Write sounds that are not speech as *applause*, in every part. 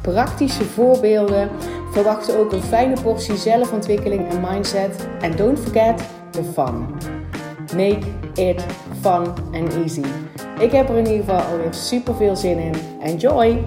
praktische voorbeelden. Verwacht ook een fijne portie zelfontwikkeling en mindset. En don't forget the fun. Make it fun and easy. Ik heb er in ieder geval alweer super veel zin in. Enjoy!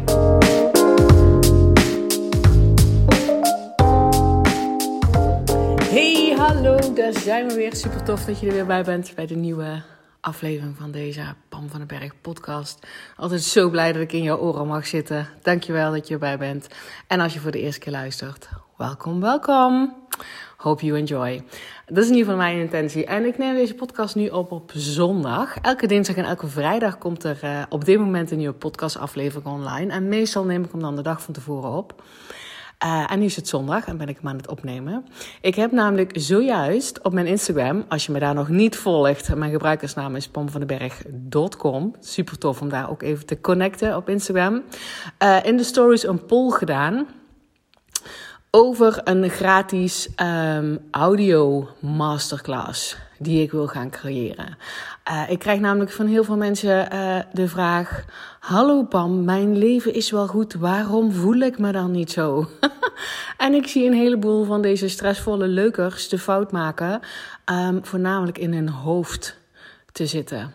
Hey, hallo, daar zijn we weer. Super tof dat je er weer bij bent bij de nieuwe aflevering van deze Pam van den Berg podcast. Altijd zo blij dat ik in jouw oren mag zitten. Dankjewel dat je erbij bent. En als je voor de eerste keer luistert, welkom, welkom. Hope you enjoy. Dat is in ieder geval mijn intentie. En ik neem deze podcast nu op op zondag. Elke dinsdag en elke vrijdag komt er uh, op dit moment een nieuwe podcastaflevering online. En meestal neem ik hem dan de dag van tevoren op. Uh, en nu is het zondag en ben ik hem aan het opnemen. Ik heb namelijk zojuist op mijn Instagram, als je me daar nog niet volgt, mijn gebruikersnaam is pomvandenberg.com. Super tof om daar ook even te connecten op Instagram. Uh, in de stories een poll gedaan over een gratis um, audio masterclass die ik wil gaan creëren. Uh, ik krijg namelijk van heel veel mensen uh, de vraag: Hallo Pam, mijn leven is wel goed, waarom voel ik me dan niet zo? *laughs* en ik zie een heleboel van deze stressvolle leukers de fout maken, um, voornamelijk in hun hoofd te zitten.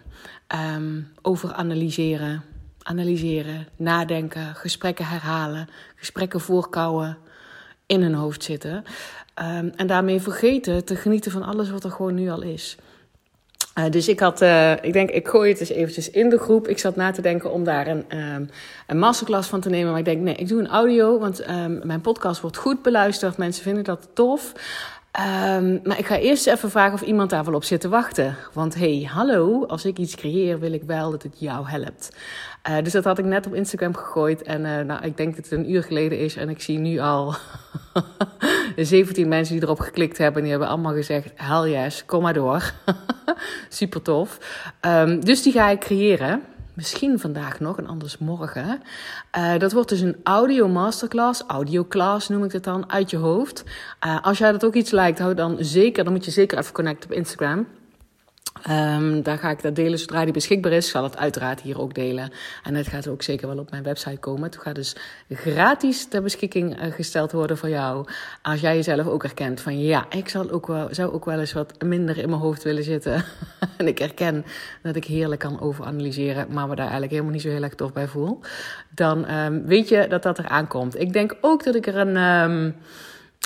Um, over analyseren, analyseren, nadenken, gesprekken herhalen, gesprekken voorkouwen in hun hoofd zitten. Um, en daarmee vergeten te genieten van alles wat er gewoon nu al is. Uh, dus ik had, uh, ik denk, ik gooi het eens eventjes in de groep. Ik zat na te denken om daar een, um, een masterclass van te nemen. Maar ik denk, nee, ik doe een audio, want um, mijn podcast wordt goed beluisterd. Mensen vinden dat tof. Um, maar ik ga eerst even vragen of iemand daar wel op zit te wachten. Want hey, hallo, als ik iets creëer, wil ik wel dat het jou helpt. Uh, dus dat had ik net op Instagram gegooid. En uh, nou, ik denk dat het een uur geleden is. En ik zie nu al *laughs* 17 mensen die erop geklikt hebben. En die hebben allemaal gezegd: hell yes, kom maar door. *laughs* Super tof. Um, dus die ga ik creëren. Misschien vandaag nog en anders morgen. Uh, dat wordt dus een audio masterclass, audio class noem ik het dan, uit je hoofd. Uh, als jij dat ook iets lijkt, hou dan zeker, dan moet je zeker even connecten op Instagram. Um, daar ga ik dat delen zodra die beschikbaar is. Zal het uiteraard hier ook delen. En het gaat ook zeker wel op mijn website komen. Het gaat dus gratis ter beschikking uh, gesteld worden voor jou. Als jij jezelf ook herkent van ja, ik zal ook wel, zou ook wel eens wat minder in mijn hoofd willen zitten. *laughs* en ik herken dat ik heerlijk kan overanalyseren, maar me daar eigenlijk helemaal niet zo heel erg tof bij voel. Dan um, weet je dat dat eraan komt. Ik denk ook dat ik er een. Um,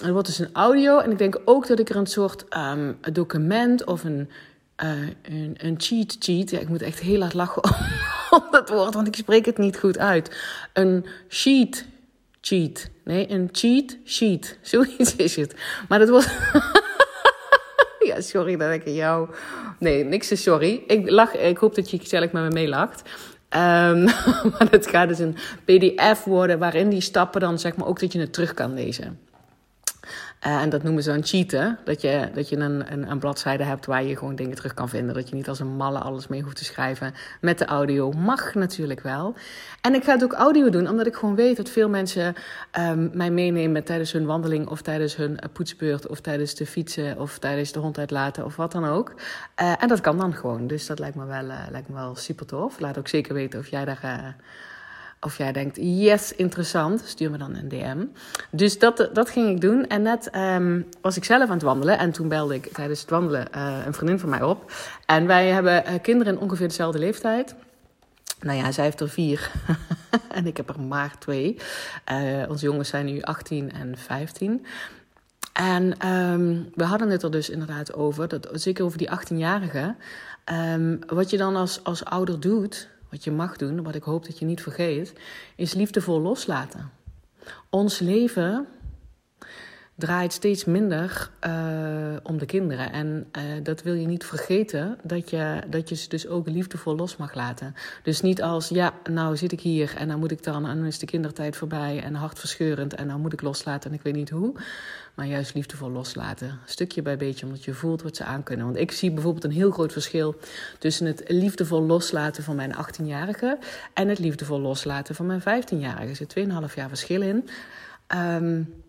er wordt dus een audio. En ik denk ook dat ik er een soort um, document of een uh, een, cheat cheat. Ja, ik moet echt heel hard lachen *laughs* om dat woord, want ik spreek het niet goed uit. Een sheet cheat. Nee, een cheat sheet. *laughs* Zoiets is het. Maar dat was. *laughs* ja, sorry dat ik jou. Nee, niks is sorry. Ik, lach, ik hoop dat je gezellig met me meelacht. Um, maar het gaat dus een PDF worden waarin die stappen dan zeg maar ook dat je het terug kan lezen. Uh, en dat noemen ze dan cheaten. Dat je, dat je een, een, een, bladzijde hebt waar je gewoon dingen terug kan vinden. Dat je niet als een malle alles mee hoeft te schrijven. Met de audio mag natuurlijk wel. En ik ga het ook audio doen, omdat ik gewoon weet dat veel mensen um, mij meenemen tijdens hun wandeling. Of tijdens hun poetsbeurt. Of tijdens de fietsen. Of tijdens de hond uitlaten. Of wat dan ook. Uh, en dat kan dan gewoon. Dus dat lijkt me wel, uh, lijkt me wel super tof. Laat ook zeker weten of jij daar of jij denkt, yes, interessant, stuur me dan een DM. Dus dat, dat ging ik doen. En net um, was ik zelf aan het wandelen. En toen belde ik tijdens het wandelen uh, een vriendin van mij op. En wij hebben uh, kinderen in ongeveer dezelfde leeftijd. Nou ja, zij heeft er vier *laughs* en ik heb er maar twee. Uh, onze jongens zijn nu 18 en 15. En um, we hadden het er dus inderdaad over, dat, zeker over die 18-jarigen. Um, wat je dan als, als ouder doet, wat je mag doen, wat ik hoop dat je niet vergeet, is liefdevol loslaten. Ons leven draait steeds minder uh, om de kinderen. En uh, dat wil je niet vergeten, dat je, dat je ze dus ook liefdevol los mag laten. Dus niet als, ja, nou zit ik hier en dan moet ik dan, en dan is de kindertijd voorbij en hartverscheurend en dan moet ik loslaten en ik weet niet hoe. Maar juist liefdevol loslaten, stukje bij beetje, omdat je voelt wat ze aankunnen. Want ik zie bijvoorbeeld een heel groot verschil tussen het liefdevol loslaten van mijn 18-jarige en het liefdevol loslaten van mijn 15-jarige. Er zit 2,5 jaar verschil in. Um,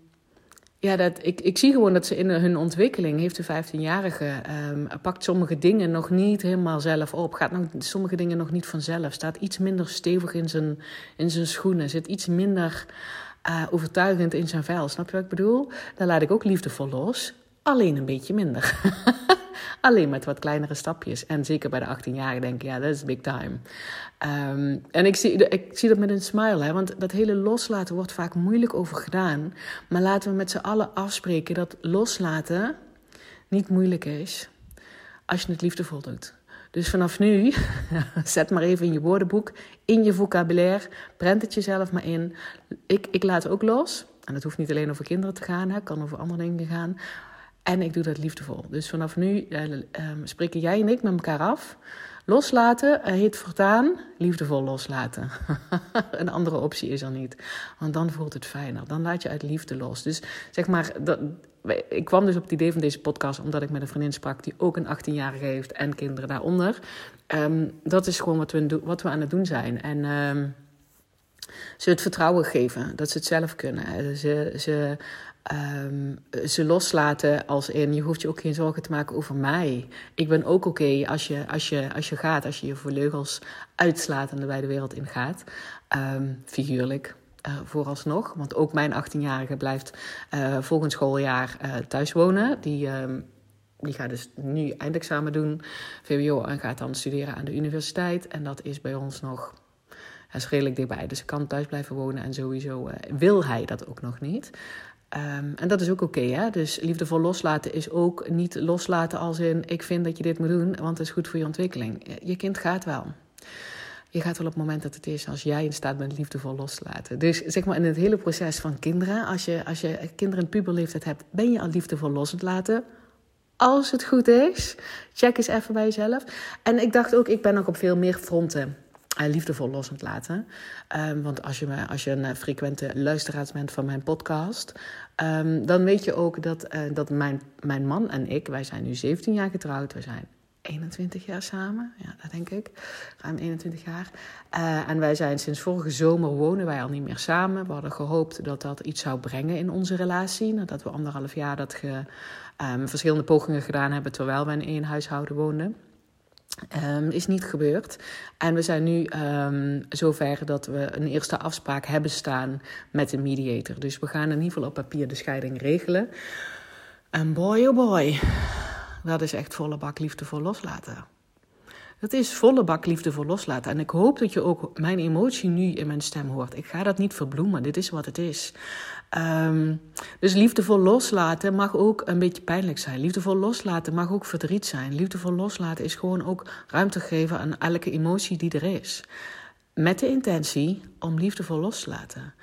ja, dat, ik, ik zie gewoon dat ze in hun ontwikkeling heeft de 15-jarige um, pakt sommige dingen nog niet helemaal zelf op. Gaat nog, sommige dingen nog niet vanzelf. Staat iets minder stevig in zijn, in zijn schoenen. Zit iets minder uh, overtuigend in zijn vel. Snap je wat ik bedoel? Daar laat ik ook liefdevol los. Alleen een beetje minder. *laughs* Alleen met wat kleinere stapjes. En zeker bij de 18 jaar denk ik, ja, dat is big time. Um, en ik zie, ik zie dat met een smile, hè, want dat hele loslaten wordt vaak moeilijk over gedaan. Maar laten we met z'n allen afspreken dat loslaten niet moeilijk is als je het liefdevol doet. Dus vanaf nu, *laughs* zet maar even in je woordenboek, in je vocabulaire, prent het jezelf maar in. Ik, ik laat ook los. En dat hoeft niet alleen over kinderen te gaan, het kan over andere dingen gaan. En ik doe dat liefdevol. Dus vanaf nu uh, spreken jij en ik met elkaar af. Loslaten uh, heet voortaan liefdevol loslaten. *laughs* een andere optie is er niet. Want dan voelt het fijner. Dan laat je uit liefde los. Dus zeg maar, dat, ik kwam dus op het idee van deze podcast omdat ik met een vriendin sprak die ook een 18-jarige heeft en kinderen daaronder. Um, dat is gewoon wat we, wat we aan het doen zijn. En um, ze het vertrouwen geven dat ze het zelf kunnen. Ze, ze Um, ze loslaten als in je hoeft je ook geen zorgen te maken over mij. Ik ben ook oké als, je, als, je, als je gaat, als je je vleugels uitslaat en de wereld in gaat. Um, figuurlijk. Uh, vooralsnog. Want ook mijn 18-jarige blijft uh, volgend schooljaar uh, thuis wonen. Die, um, die gaat dus nu eindexamen doen, VWO, en gaat dan studeren aan de universiteit. En dat is bij ons nog dat is redelijk dichtbij. Dus ik kan thuis blijven wonen en sowieso wil hij dat ook nog niet. Um, en dat is ook oké, hè? Dus liefdevol loslaten is ook niet loslaten als in... ik vind dat je dit moet doen, want het is goed voor je ontwikkeling. Je kind gaat wel. Je gaat wel op het moment dat het is, als jij in staat bent liefdevol los te laten. Dus zeg maar in het hele proces van kinderen... als je, als je kinderen in puberleeftijd hebt, ben je al liefdevol los te laten... Als het goed is, check eens even bij jezelf. En ik dacht ook, ik ben nog op veel meer fronten uh, liefdevol los laten. Um, want als je, als je een uh, frequente luisteraar bent van mijn podcast, um, dan weet je ook dat, uh, dat mijn, mijn man en ik, wij zijn nu 17 jaar getrouwd, we zijn 21 jaar samen, ja, dat denk ik, ruim 21 jaar. en wij zijn sinds vorige zomer wonen wij al niet meer samen. We hadden gehoopt dat dat iets zou brengen in onze relatie, nadat we anderhalf jaar dat ge, um, verschillende pogingen gedaan hebben terwijl we in één huishouden woonden. Um, is niet gebeurd. En we zijn nu um, zover dat we een eerste afspraak hebben staan met een mediator. Dus we gaan in ieder geval op papier de scheiding regelen. En boy oh boy, dat is echt volle bak liefde voor loslaten. Dat is volle bak liefde voor loslaten. En ik hoop dat je ook mijn emotie nu in mijn stem hoort. Ik ga dat niet verbloemen. Dit is wat het is. Um, dus liefdevol loslaten mag ook een beetje pijnlijk zijn. Liefdevol loslaten mag ook verdriet zijn. Liefdevol loslaten is gewoon ook ruimte geven aan elke emotie die er is. Met de intentie om liefdevol los te laten.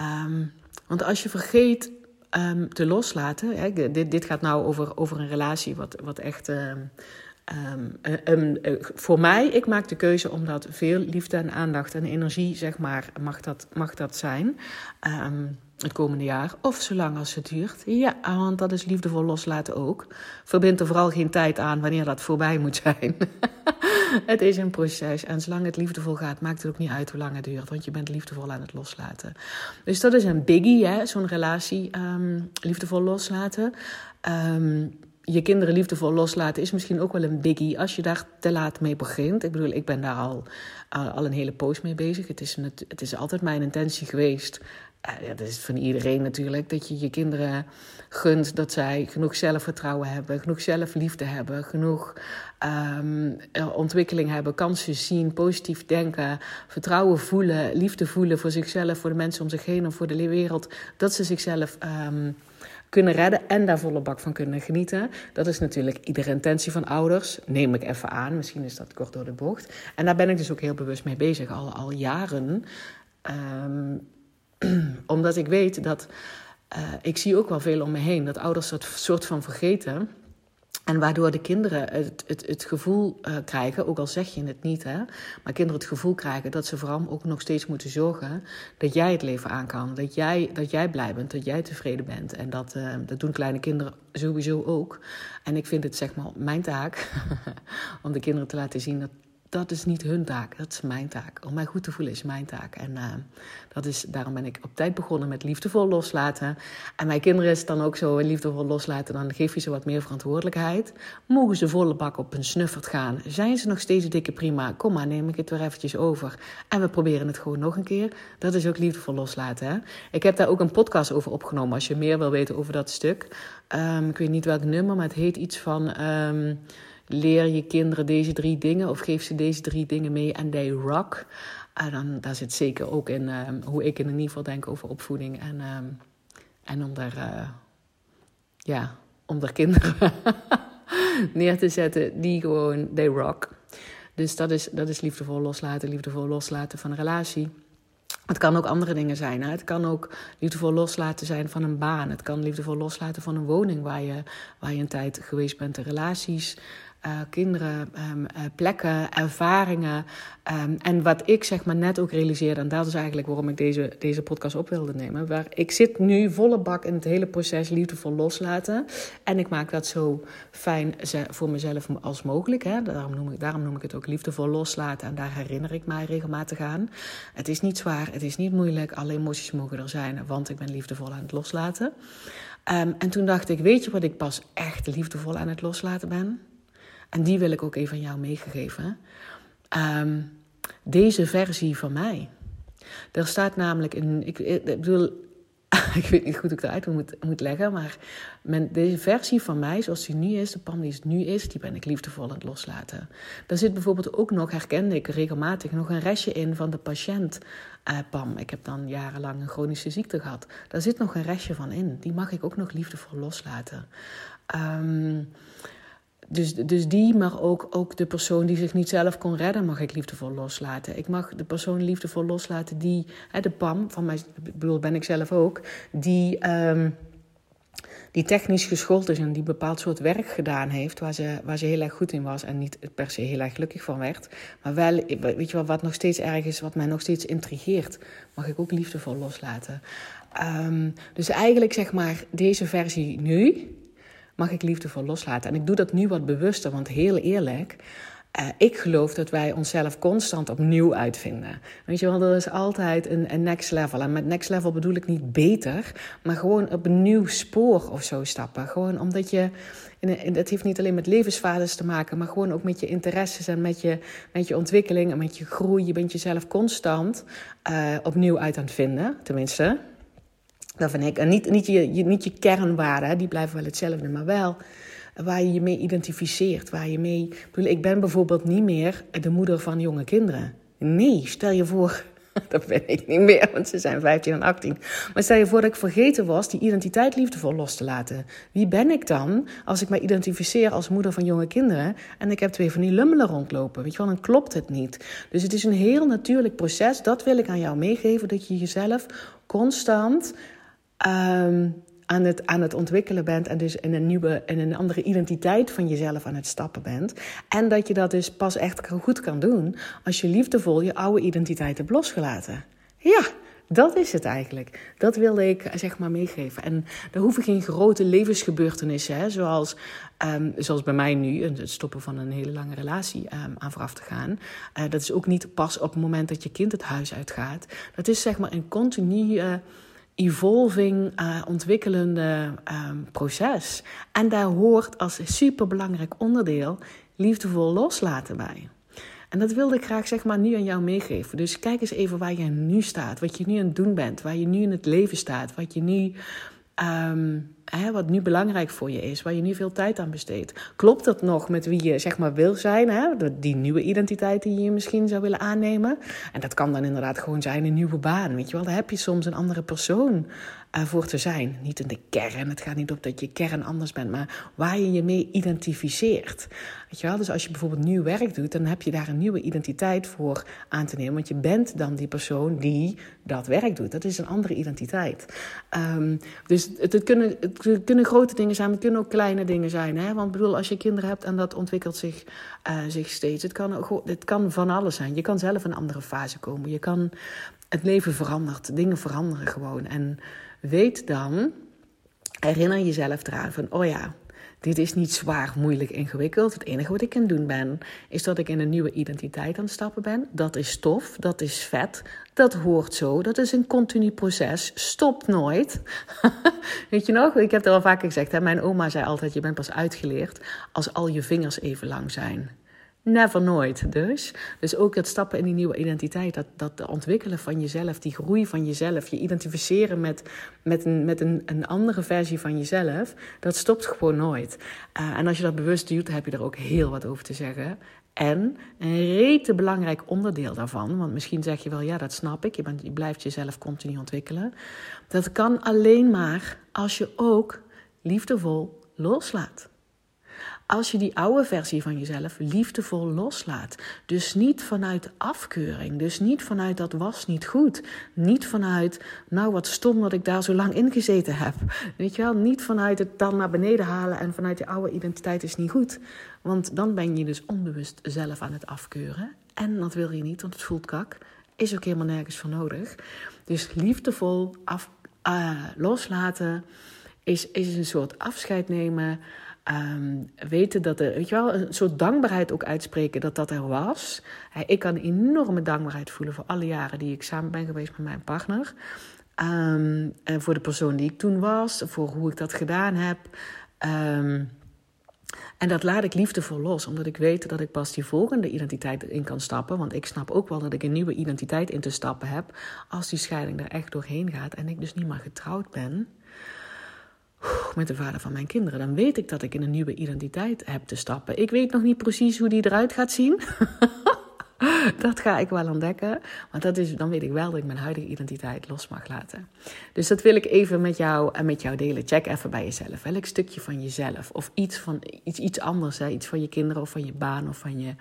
Um, want als je vergeet um, te loslaten. Hè, dit, dit gaat nou over, over een relatie wat, wat echt. Um, uh, voor mij, ik maak de keuze omdat veel liefde en aandacht en energie, zeg maar, mag dat, mag dat zijn. Um, het komende jaar. Of zolang als het duurt. Ja, want dat is liefdevol loslaten ook. Verbind er vooral geen tijd aan wanneer dat voorbij moet zijn. *laughs* het is een proces. En zolang het liefdevol gaat, maakt het ook niet uit hoe lang het duurt. Want je bent liefdevol aan het loslaten. Dus dat is een biggie, hè? zo'n relatie. Liefdevol loslaten. Um, je kinderen liefdevol loslaten is misschien ook wel een biggie als je daar te laat mee begint. Ik bedoel, ik ben daar al, al een hele poos mee bezig. Het is, het is altijd mijn intentie geweest. Ja, dat is van iedereen natuurlijk. Dat je je kinderen gunt dat zij genoeg zelfvertrouwen hebben, genoeg zelfliefde hebben, genoeg um, ontwikkeling hebben, kansen zien, positief denken, vertrouwen voelen, liefde voelen voor zichzelf, voor de mensen om zich heen en voor de wereld. Dat ze zichzelf. Um, kunnen redden en daar volle bak van kunnen genieten. Dat is natuurlijk iedere intentie van ouders, neem ik even aan. Misschien is dat kort door de bocht. En daar ben ik dus ook heel bewust mee bezig, al, al jaren. Um, *clears throat* omdat ik weet dat ik zie ook wel veel om me heen dat ouders dat soort van vergeten. En waardoor de kinderen het, het, het gevoel uh, krijgen, ook al zeg je het niet, hè, maar kinderen het gevoel krijgen dat ze vooral ook nog steeds moeten zorgen dat jij het leven aan kan. Dat jij, dat jij blij bent, dat jij tevreden bent. En dat, uh, dat doen kleine kinderen sowieso ook. En ik vind het zeg maar mijn taak *laughs* om de kinderen te laten zien dat dat is niet hun taak, dat is mijn taak. Om mij goed te voelen is mijn taak. En uh, dat is, daarom ben ik op tijd begonnen met liefdevol loslaten. En mijn kinderen is dan ook zo, liefdevol loslaten, dan geef je ze wat meer verantwoordelijkheid. Mogen ze volle bak op hun snuffert gaan? Zijn ze nog steeds dikke prima? Kom maar, neem ik het weer eventjes over. En we proberen het gewoon nog een keer. Dat is ook liefdevol loslaten. Hè? Ik heb daar ook een podcast over opgenomen, als je meer wil weten over dat stuk. Um, ik weet niet welk nummer, maar het heet iets van... Um, leer je kinderen deze drie dingen of geef ze deze drie dingen mee en they rock. En dan, daar zit zeker ook in um, hoe ik in ieder geval denk over opvoeding en, um, en om daar, uh, ja, om daar kinderen *laughs* neer te zetten die gewoon they rock. Dus dat is, dat is liefdevol loslaten, liefdevol loslaten van een relatie. Het kan ook andere dingen zijn. Hè? Het kan ook liefdevol loslaten zijn van een baan. Het kan liefdevol loslaten van een woning waar je, waar je een tijd geweest bent. De relaties, uh, kinderen, um, uh, plekken, ervaringen. Um, en wat ik zeg maar net ook realiseerde, en dat is eigenlijk waarom ik deze, deze podcast op wilde nemen. Waar ik zit nu volle bak in het hele proces liefdevol loslaten. En ik maak dat zo fijn voor mezelf als mogelijk. Hè. Daarom, noem ik, daarom noem ik het ook liefdevol loslaten. En daar herinner ik mij regelmatig aan. Het is niet zwaar, het is niet moeilijk. Alle emoties mogen er zijn, want ik ben liefdevol aan het loslaten. Um, en toen dacht ik, weet je wat ik pas echt liefdevol aan het loslaten ben? En die wil ik ook even aan jou meegeven. Um, deze versie van mij. Er staat namelijk in. Ik, bedoel, *laughs* ik weet niet goed hoe ik het uit moet, moet leggen. Maar mijn, deze versie van mij, zoals die nu is, de Pam die het nu is, die ben ik liefdevol aan het loslaten. Daar zit bijvoorbeeld ook nog, herkende ik regelmatig, nog een restje in van de patiënt. Uh, Pam, ik heb dan jarenlang een chronische ziekte gehad. Daar zit nog een restje van in. Die mag ik ook nog liefdevol loslaten. Um, dus, dus die, maar ook, ook de persoon die zich niet zelf kon redden, mag ik liefdevol loslaten. Ik mag de persoon liefdevol loslaten die, hè, de PAM, van mij bedoel, ben ik zelf ook, die, um, die technisch geschoold is en die bepaald soort werk gedaan heeft, waar ze, waar ze heel erg goed in was en niet per se heel erg gelukkig van werd. Maar wel, weet je wel, wat nog steeds erg is, wat mij nog steeds intrigeert, mag ik ook liefdevol loslaten. Um, dus eigenlijk zeg maar deze versie nu, mag ik liefdevol loslaten. En ik doe dat nu wat bewuster, want heel eerlijk, uh, ik geloof dat wij onszelf constant opnieuw uitvinden. Weet je wel, er is altijd een, een, next level. En met next level bedoel ik niet beter, maar gewoon op een nieuw spoor of zo stappen. Gewoon omdat je, en het heeft niet alleen met levensvaardes te maken, maar gewoon ook met je interesses en met je, met je ontwikkeling en met je groei. Je bent jezelf constant uh, opnieuw uit aan het vinden, tenminste. Dat vind ik. En niet, niet, je, niet je kernwaarden, die blijven wel hetzelfde, maar wel waar je je mee identificeert. Waar je mee. Ik, bedoel, ik ben bijvoorbeeld niet meer de moeder van jonge kinderen. Nee, stel je voor. *laughs* Dat ben ik niet meer, want ze zijn 15 en 18. Maar stel je voor dat ik vergeten was die identiteit liefdevol los te laten. Wie ben ik dan als ik mij identificeer als moeder van jonge kinderen en ik heb twee van die lummelen rondlopen? Weet je wel, dan klopt het niet. Dus het is een heel natuurlijk proces. Dat wil ik aan jou meegeven, dat je jezelf constant um, aan, het, aan het ontwikkelen bent en dus in een nieuwe, in een andere identiteit van jezelf aan het stappen bent. En dat je dat dus pas echt goed kan doen als je liefdevol je oude identiteit hebt losgelaten. Ja, dat is het eigenlijk. Dat wilde ik zeg maar meegeven. En daar hoeven geen grote levensgebeurtenissen, hè, zoals, um, zoals bij mij nu, het stoppen van een hele lange relatie um, aan vooraf te gaan. Uh, dat is ook niet pas op het moment dat je kind het huis uitgaat. Dat is zeg maar een continue. Evolving, uh, ontwikkelende um, proces. En daar hoort als superbelangrijk onderdeel liefdevol loslaten bij. En dat wilde ik graag zeg maar nu aan jou meegeven. Dus kijk eens even waar je nu staat, wat je nu aan het doen bent, waar je nu in het leven staat, wat je nu um, hè, wat nu belangrijk voor je is, waar je nu veel tijd aan besteedt. Klopt dat nog met wie je zeg maar wil zijn? Hè? Die nieuwe identiteit die je misschien zou willen aannemen. En dat kan dan inderdaad gewoon zijn een nieuwe baan. Weet je wel, daar heb je soms een andere persoon voor te zijn. Niet in de kern. Het gaat niet op dat je kern anders bent, maar waar je je mee identificeert. Weet je wel? Dus als je bijvoorbeeld nieuw werk doet, dan heb je daar een nieuwe identiteit voor aan te nemen. Want je bent dan die persoon die dat werk doet. Dat is een andere identiteit. Um, dus het, het, kunnen, het kunnen grote dingen zijn, het kunnen ook kleine dingen zijn. Hè? Want bedoel, als je kinderen hebt en dat ontwikkelt zich, uh, zich steeds. Het kan, kan van alles zijn. Je kan zelf een andere fase komen. Je kan, het leven verandert, dingen veranderen gewoon. En weet dan, herinner jezelf eraan van, oh ja, dit is niet zwaar, moeilijk, ingewikkeld. Het enige wat ik kan doen ben, is dat ik in een nieuwe identiteit aan het stappen ben. Dat is tof, dat is vet, dat hoort zo. Dat is een continu proces. Stop nooit. *laughs* Weet je nog? Ik heb het al vaker gezegd. Hè? Mijn oma zei altijd: Je bent pas uitgeleerd als al je vingers even lang zijn. Never nooit dus. Dus ook het stappen in die nieuwe identiteit, dat, dat ontwikkelen van jezelf, die groei van jezelf, je identificeren met, met, een, met een, een andere versie van jezelf, dat stopt gewoon nooit. Uh, en als je dat bewust doet, heb je er ook heel wat over te zeggen. En een rete belangrijk onderdeel daarvan, want misschien zeg je wel, ja, dat snap ik, je blijft jezelf continu ontwikkelen. Dat kan alleen maar als je ook liefdevol loslaat. Als je die oude versie van jezelf liefdevol loslaat. Dus niet vanuit afkeuring. Dus niet vanuit dat was niet goed. Niet vanuit, nou wat stom dat ik daar zo lang in gezeten heb. Weet je wel, niet vanuit het dan naar beneden halen en vanuit je oude identiteit is niet goed. Want dan ben je dus onbewust zelf aan het afkeuren. En dat wil je niet, want het voelt kak. Is ook helemaal nergens voor nodig. Dus liefdevol af, uh, loslaten is, is een soort afscheid nemen Um, weten dat er, weet je wel, een soort dankbaarheid ook uitspreken dat dat er was. Ik kan enorme dankbaarheid voelen voor alle jaren die ik samen ben geweest met mijn partner. Um, en voor de persoon die ik toen was, voor hoe ik dat gedaan heb. Um, en dat laat ik liefdevol los, omdat ik weet dat ik pas die volgende identiteit in kan stappen. Want ik snap ook wel dat ik een nieuwe identiteit in te stappen heb als die scheiding er echt doorheen gaat en ik dus niet meer getrouwd ben met de vader van mijn kinderen. Dan weet ik dat ik in een nieuwe identiteit heb te stappen. Ik weet nog niet precies hoe die eruit gaat zien. *laughs* *laughs* dat ga ik wel ontdekken. Want dat is, dan weet ik wel dat ik mijn huidige identiteit los mag laten. Dus dat wil ik even met jou en met jou delen. Check even bij jezelf. Welk stukje van jezelf of iets, van, iets, iets anders, hè? iets van je kinderen of van je baan of van je,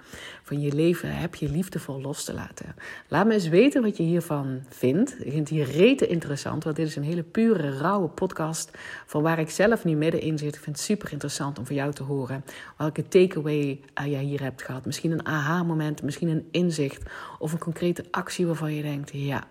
van je leven, heb je liefdevol los te laten. Laat me eens weten wat je hiervan vindt. Ik vind het hier rete interessant, want dit is een hele pure, rauwe podcast van waar ik zelf nu middenin zit. Ik vind het super interessant om voor jou te horen welke takeaway uh, jij hier hebt gehad. Misschien een aha-moment, misschien een inzicht of een concrete actie waarvan je denkt: ja,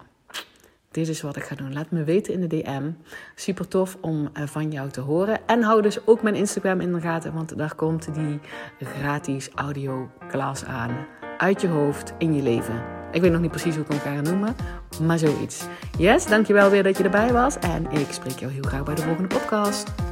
dit is wat ik ga doen. Laat me weten in de DM. Super tof om uh, van jou te horen. En hou dus ook mijn Instagram in de gaten, want daar komt die gratis audio klas aan. Uit je hoofd, in je leven. Ik weet nog niet precies hoe ik hem ga noemen, maar zoiets. Yes, dankjewel weer dat je erbij was. En ik spreek jou heel graag bij de volgende podcast.